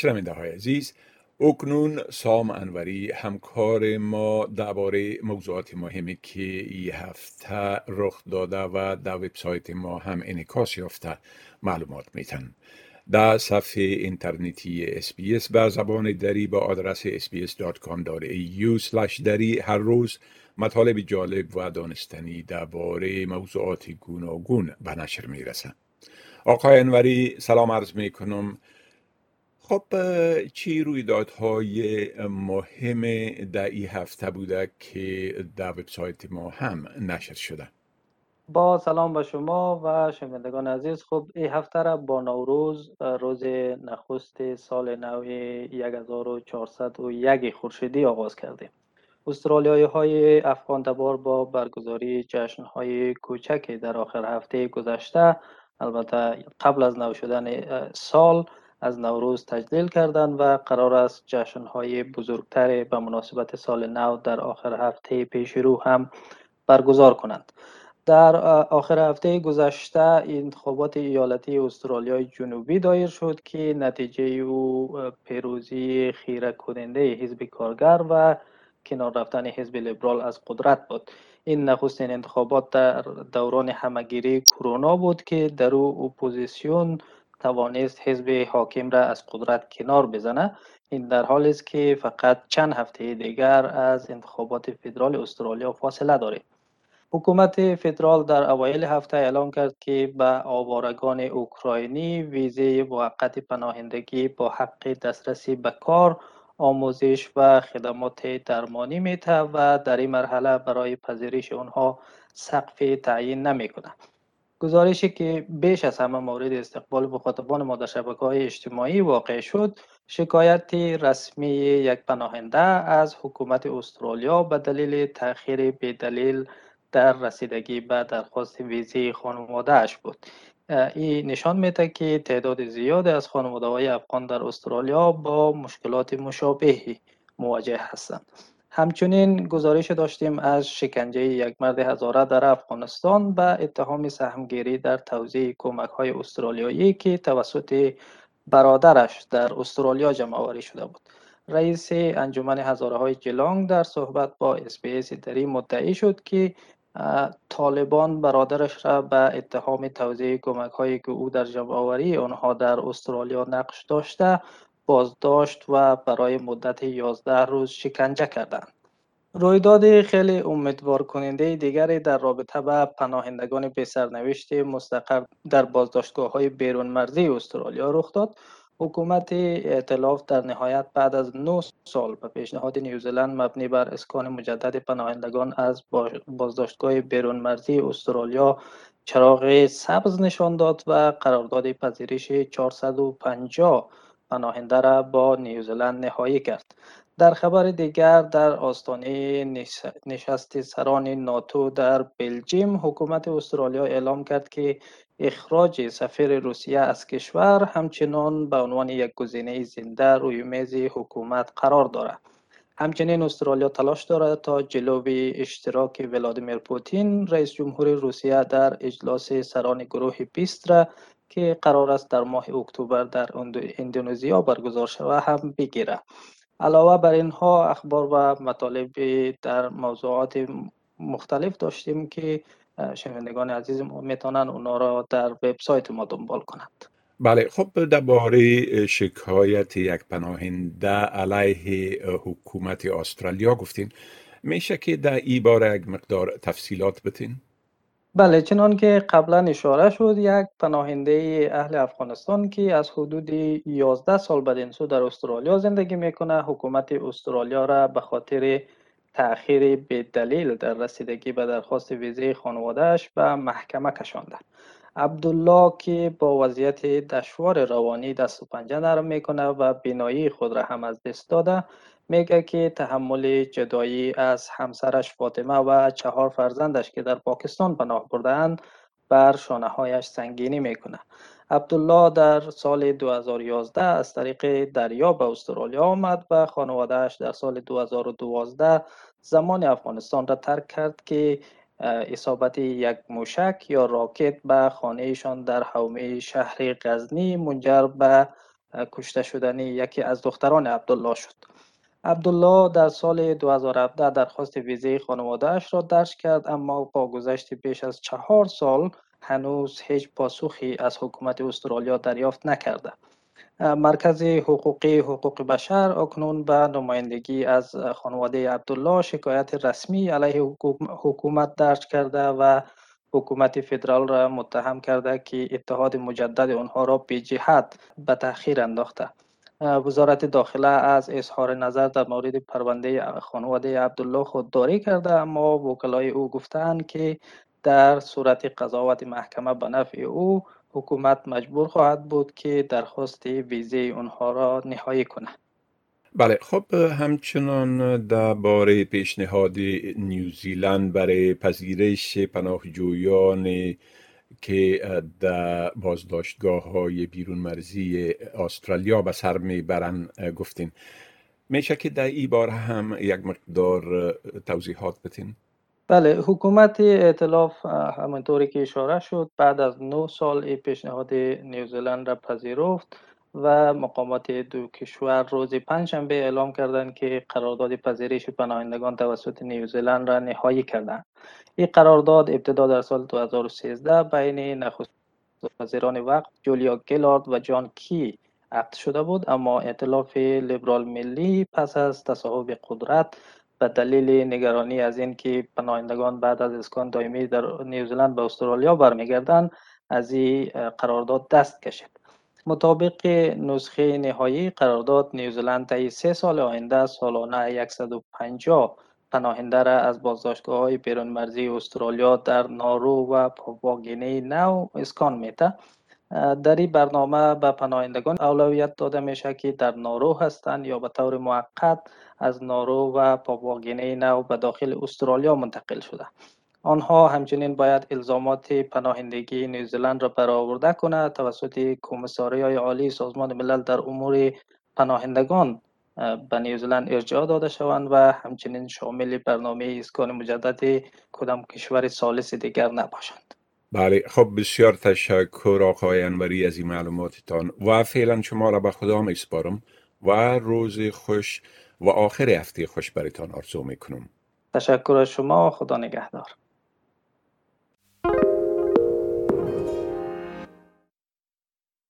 شنونده های عزیز اکنون سام انوری همکار ما درباره موضوعات مهمی که این هفته رخ داده و در وبسایت ما هم انعکاس یافته معلومات میتن. در صفحه اینترنتی اسپیس به زبان دری با آدرس sbs.com.au دری هر روز مطالب جالب و دانستنی درباره موضوعات گوناگون به نشر می‌رسند آقای انوری سلام عرض می کنم خب چی رویدادهای مهم در این هفته بوده که در وبسایت ما هم نشر شده؟ با سلام به شما و شنوندگان عزیز. خب این هفته را با نوروز روز نخست سال نو 1401 خورشیدی آغاز کردیم. استرالیایی های افغان تبار با برگزاری جشن های کوچک در آخر هفته گذشته البته قبل از نو شدن سال از نوروز تجلیل کردند و قرار است جشن های بزرگتر به مناسبت سال نو در آخر هفته پیش رو هم برگزار کنند. در آخر هفته گذشته انتخابات ایالتی استرالیای جنوبی دایر شد که نتیجه او پیروزی خیره کننده حزب کارگر و کنار رفتن حزب لیبرال از قدرت بود. این نخستین انتخابات در دوران همگیری کرونا بود که در او اپوزیسیون توانست حزب حاکم را از قدرت کنار بزنه این در حالی است که فقط چند هفته دیگر از انتخابات فدرال استرالیا فاصله دارد حکومت فدرال در اوایل هفته اعلام کرد که به آوارگان اوکراینی ویزه موقت پناهندگی با حق دسترسی به کار آموزش و خدمات درمانی میته و در این مرحله برای پذیرش آنها سقف تعیین نمی‌کنه گزارشی که بیش از همه مورد استقبال مخاطبان ما در شبکه های اجتماعی واقع شد شکایت رسمی یک پناهنده از حکومت استرالیا به دلیل تاخیر دلیل در رسیدگی به درخواست ویزی خانوادهش بود. این نشان میده که تعداد زیاد از خانواده های افغان در استرالیا با مشکلات مشابهی مواجه هستند. همچنین گزارش داشتیم از شکنجه یک مرد هزاره در افغانستان و اتهام سهمگیری در توزیع کمک های استرالیایی که توسط برادرش در استرالیا جمع آوری شده بود. رئیس انجمن هزاره های جلانگ در صحبت با اسپیس دری مدعی شد که طالبان برادرش را به اتهام توزیع کمک هایی که او در جمع آوری آنها در استرالیا نقش داشته بازداشت و برای مدت 11 روز شکنجه کردند. رویداد خیلی امیدوار کننده دیگری در رابطه با پناهندگان به سرنوشت مستقر در بازداشتگاه های بیرون مرزی استرالیا رخ داد. حکومت ائتلاف در نهایت بعد از 9 سال به پیشنهاد نیوزلند مبنی بر اسکان مجدد پناهندگان از بازداشتگاه بیرون مرزی استرالیا چراغ سبز نشان داد و قرارداد پذیرش 450 پناهنده را با نیوزلند نهایی کرد. در خبر دیگر در آستانه نشست سران ناتو در بلژیم حکومت استرالیا اعلام کرد که اخراج سفیر روسیه از کشور همچنان به عنوان یک گزینه زنده روی میز حکومت قرار دارد. همچنین استرالیا تلاش دارد تا جلوی اشتراک ولادیمیر پوتین رئیس جمهور روسیه در اجلاس سران گروه 20 را که قرار است در ماه اکتبر در اندونزیا برگزار شود هم بگیرد. علاوه بر اینها اخبار و مطالب در موضوعات مختلف داشتیم که شنوندگان عزیز می‌تونن اونا را در وبسایت ما دنبال کنند. بله خب درباره شکایت یک پناهنده علیه حکومت استرالیا گفتین. میشه که در این باره یک مقدار تفصیلات بتین؟ بله چنان که قبلا اشاره شد یک پناهنده اهل افغانستان که از حدود 11 سال بدین در استرالیا زندگی می‌کنه حکومت استرالیا را به خاطر تأخیر به دلیل در رسیدگی به درخواست ویزه خانوادهش به محکمه کشانده. عبدالله که با وضعیت دشوار روانی دست و پنجه نرم می‌کنه و بینایی خود را هم از دست داده میگه که تحمل جدایی از همسرش فاطمه و چهار فرزندش که در پاکستان پناه بردهاند بر شانه هایش سنگینی می‌کنه. عبدالله در سال 2011 از طریق دریا به استرالیا آمد و خانوادهش در سال 2012 زمان افغانستان را ترک کرد که اصابت یک موشک یا راکت به خانهشان در حومه شهر غزنی منجر به کشته شدنی یکی از دختران عبدالله شد. عبدالله در سال 2017 درخواست ویزه خانوادهش را درج کرد اما با گذشت بیش از چهار سال هنوز هیچ پاسخی از حکومت استرالیا دریافت نکرده. مرکز حقوقی حقوق بشر اکنون به نمایندگی از خانواده عبدالله شکایت رسمی علیه حکومت درج کرده و حکومت فدرال را متهم کرده که اتحاد مجدد آنها را به جهت به تاخیر انداخته. وزارت داخله از اظهار نظر در مورد پرونده خانواده عبدالله خودداری کرده اما وکلای او گفتند که در صورت قضاوت محکمه به نفع او حکومت مجبور خواهد بود که درخواست ویزه اونها را نهایی کند. بله خب همچنان باره پیشنهاد نیوزیلند برای پذیرش پناهجویان که در بازداشتگاه های بیرون مرزی استرالیا به سر می‌برن گفتین میشه که در این باره هم یک مقدار توضیحات بتین؟ بله حکومت ائتلاف همانطوری که اشاره شد بعد از 9 سال پیشنهاد نیوزلند را پذیرفت و مقامات دو کشور روز پنجشنبه اعلام کردند که قرارداد پذیرش پناهندگان توسط نیوزلند را نهایی کردند. این قرارداد ابتدا در سال 2013 بین نخست وزیران وقت جولیا گلارد و جان کی عقد شده بود اما ائتلاف لیبرال ملی پس از تصاحب قدرت به دلیل نگرانی از اینکه پناهندگان بعد از اسکان دائمی در نیوزلند به استرالیا برمیگردند از این قرارداد دست کشید. مطابق نسخه نهایی قرارداد نیوزلند طی سه سال آینده سالانه 150 پناهنده را از بازداشتگاه های بیرون مرزی استرالیا در نارو و پاپواگینی نو اسکان میته در این برنامه به پناهندگان اولویت داده میشه که در نارو هستند یا به طور موقت از نارو و پاپواگینی نو به داخل استرالیا منتقل شده. آنها همچنین باید الزامات پناهندگی نیوزلند را برآورده کنند توسط کمیساری های عالی سازمان ملل در امور پناهندگان به نیوزلند ارجاع داده شوند و همچنین شامل برنامه اسکان مجدد کدام کشور سالس دیگر نباشند. بله خب بسیار تشکر آقای انوری از این معلوماتتان و فعلا شما را به خدا می سپارم و روز خوش و آخر هفته خوش برتان آرزو می کنم تشکر از شما خدا نگهدار.